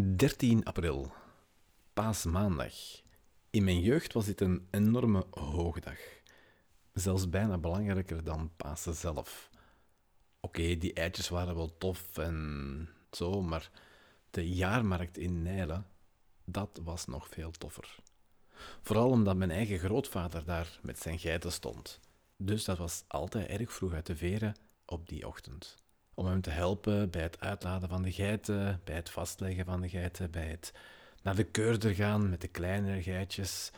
13 april, paasmaandag. In mijn jeugd was dit een enorme hoogdag. Zelfs bijna belangrijker dan Pasen zelf. Oké, die eitjes waren wel tof en zo, maar de jaarmarkt in Nijlen, dat was nog veel toffer. Vooral omdat mijn eigen grootvader daar met zijn geiten stond. Dus dat was altijd erg vroeg uit de veren op die ochtend om hem te helpen bij het uitladen van de geiten, bij het vastleggen van de geiten, bij het naar de keurder gaan met de kleinere geitjes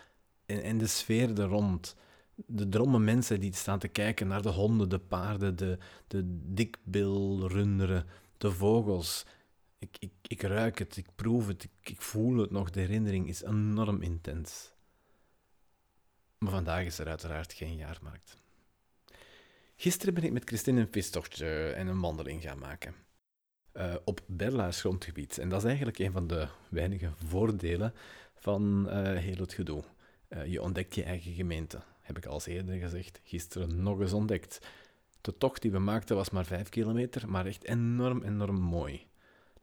en, en de sfeer er rond. De dromme mensen die staan te kijken naar de honden, de paarden, de, de dikbilrunderen, de vogels. Ik, ik, ik ruik het, ik proef het, ik, ik voel het nog. De herinnering is enorm intens. Maar vandaag is er uiteraard geen jaarmarkt. Gisteren ben ik met Christine een vistochtje en een wandeling gaan maken. Uh, op Berlaars grondgebied. En dat is eigenlijk een van de weinige voordelen van uh, heel het gedoe. Je ontdekt je eigen gemeente. Heb ik al eerder gezegd. Gisteren nog eens ontdekt. De tocht die we maakten was maar 5 kilometer, maar echt enorm, enorm mooi.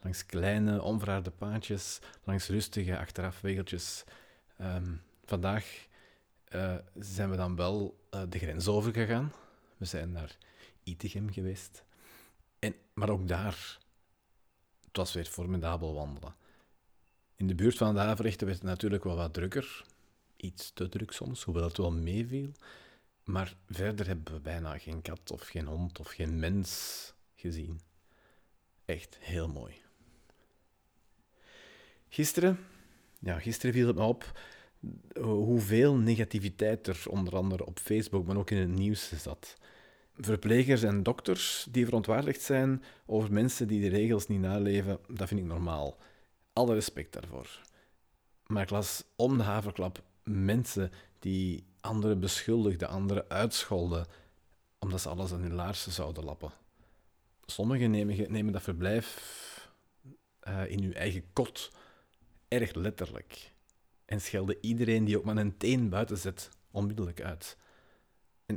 Langs kleine, onverharde paadjes, langs rustige achterafwegeltjes. Um, vandaag zijn we dan wel de grens overgegaan we zijn naar Itegem geweest. En, maar ook daar, het was weer formidabel wandelen. In de buurt van de Haverichten werd het natuurlijk wel wat drukker. Iets te druk soms, hoewel het wel meeviel. Maar verder hebben we bijna geen kat of geen hond of geen mens gezien. Echt heel mooi. Gisteren, ja, gisteren viel het me op hoeveel negativiteit er onder andere op Facebook, maar ook in het nieuws zat verplegers en dokters die verontwaardigd zijn over mensen die de regels niet naleven, dat vind ik normaal. Alle respect daarvoor. Maar ik las om de haverklap mensen die anderen beschuldigden, anderen uitscholden, omdat ze alles aan hun laarzen zouden lappen. Sommigen nemen, nemen dat verblijf uh, in hun eigen kot erg letterlijk en schelden iedereen die ook maar een teen buiten zet onmiddellijk uit.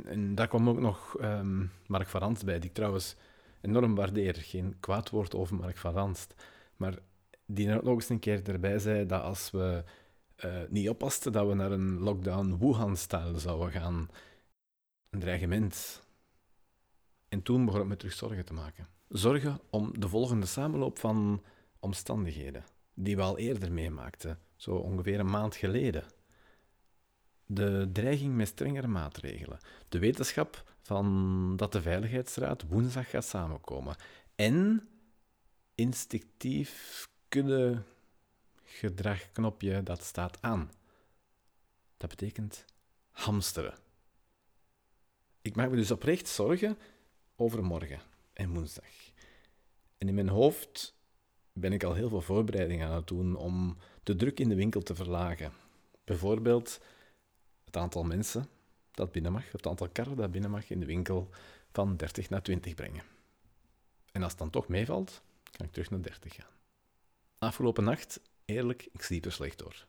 En, daar kwam ook nog um, Mark van Ranst bij, die ik trouwens enorm waardeer. Geen kwaad woord over Mark van Ranst. Maar die nog eens een keer erbij zei dat als we uh, niet oppasten, dat we naar een lockdown Wuhan-stijl zouden gaan. Een dreigement. En toen begon ik me terug zorgen te maken. Zorgen om de volgende samenloop van omstandigheden, die we al eerder meemaakten, zo ongeveer een maand geleden de dreiging met strengere maatregelen, de wetenschap van dat de Veiligheidsraad woensdag gaat samenkomen en instinctief kunnen gedragknopje dat staat aan. Dat betekent hamsteren. Ik maak me dus oprecht zorgen over morgen en woensdag. En in mijn hoofd ben ik al heel veel voorbereidingen aan het doen om de druk in de winkel te verlagen. Bijvoorbeeld het aantal mensen dat binnen mag, het aantal karren dat binnen mag in de winkel van 30 naar 20 brengen. En als het dan toch meevalt, kan ik terug naar 30 gaan. Afgelopen nacht, eerlijk, ik sliep er slecht door.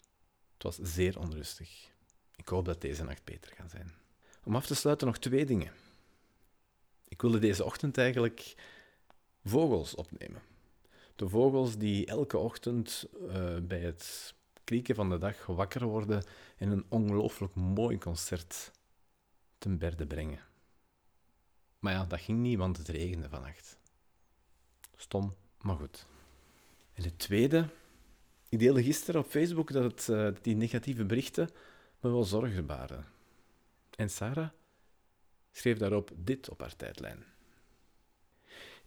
Het was zeer onrustig. Ik hoop dat deze nacht beter gaat zijn. Om af te sluiten nog twee dingen. Ik wilde deze ochtend eigenlijk vogels opnemen. De vogels die elke ochtend uh, bij het krieken van de dag wakker worden en een ongelooflijk mooi concert ten berde brengen. Maar ja, dat ging niet, want het regende vannacht. Stom, maar goed. En het tweede, ik deelde gisteren op Facebook dat, het, uh, die negatieve berichten me wel zorgen baren. En Sarah schreef daarop dit op haar tijdlijn.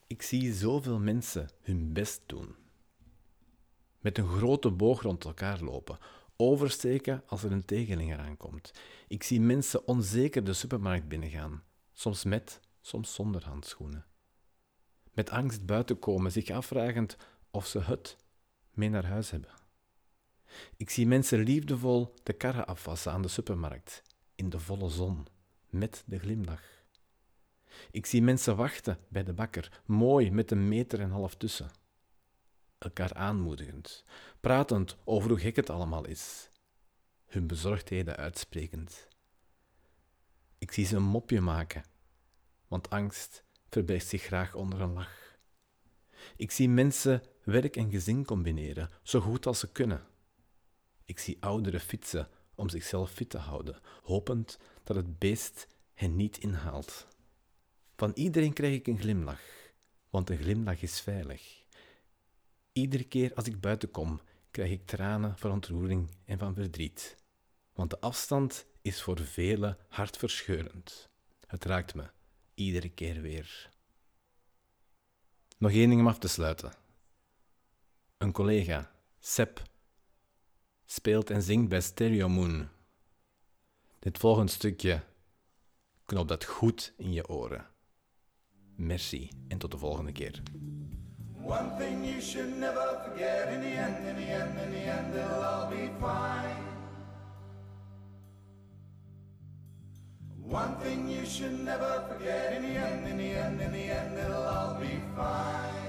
Ik zie zoveel mensen hun best doen met een grote boog rond elkaar lopen, oversteken als er een tegeling eraan komt. Ik zie mensen onzeker de supermarkt binnengaan, soms met, soms zonder handschoenen. Met angst buiten komen, zich afvragend of ze het mee naar huis hebben. Ik zie mensen liefdevol de karren afwassen aan de supermarkt, in de volle zon, met de glimlach. Ik zie mensen wachten bij de bakker, mooi met een meter en half tussen elkaar aanmoedigend, pratend over hoe gek het allemaal is, hun bezorgdheden uitsprekend. Ik zie ze een mopje maken, want angst verbergt zich graag onder een lach. Ik zie mensen werk en gezin combineren, zo goed als ze kunnen. Ik zie ouderen fietsen om zichzelf fit te houden, hopend dat het beest hen niet inhaalt. Van iedereen krijg ik een glimlach, want een glimlach is veilig. Iedere keer als ik buiten kom, krijg ik tranen van ontroering en van verdriet. Want de afstand is voor velen hartverscheurend. Het raakt me iedere keer weer. Nog één ding om af te sluiten. Een collega, Sep, speelt en zingt bij Stereo Moon. Dit volgende stukje knop dat goed in je oren. Merci en tot de volgende keer. One thing you should never forget in the end, in the end, in the end, it'll all be fine. One thing you should never forget in the end, in the end, in the end, it'll all be fine.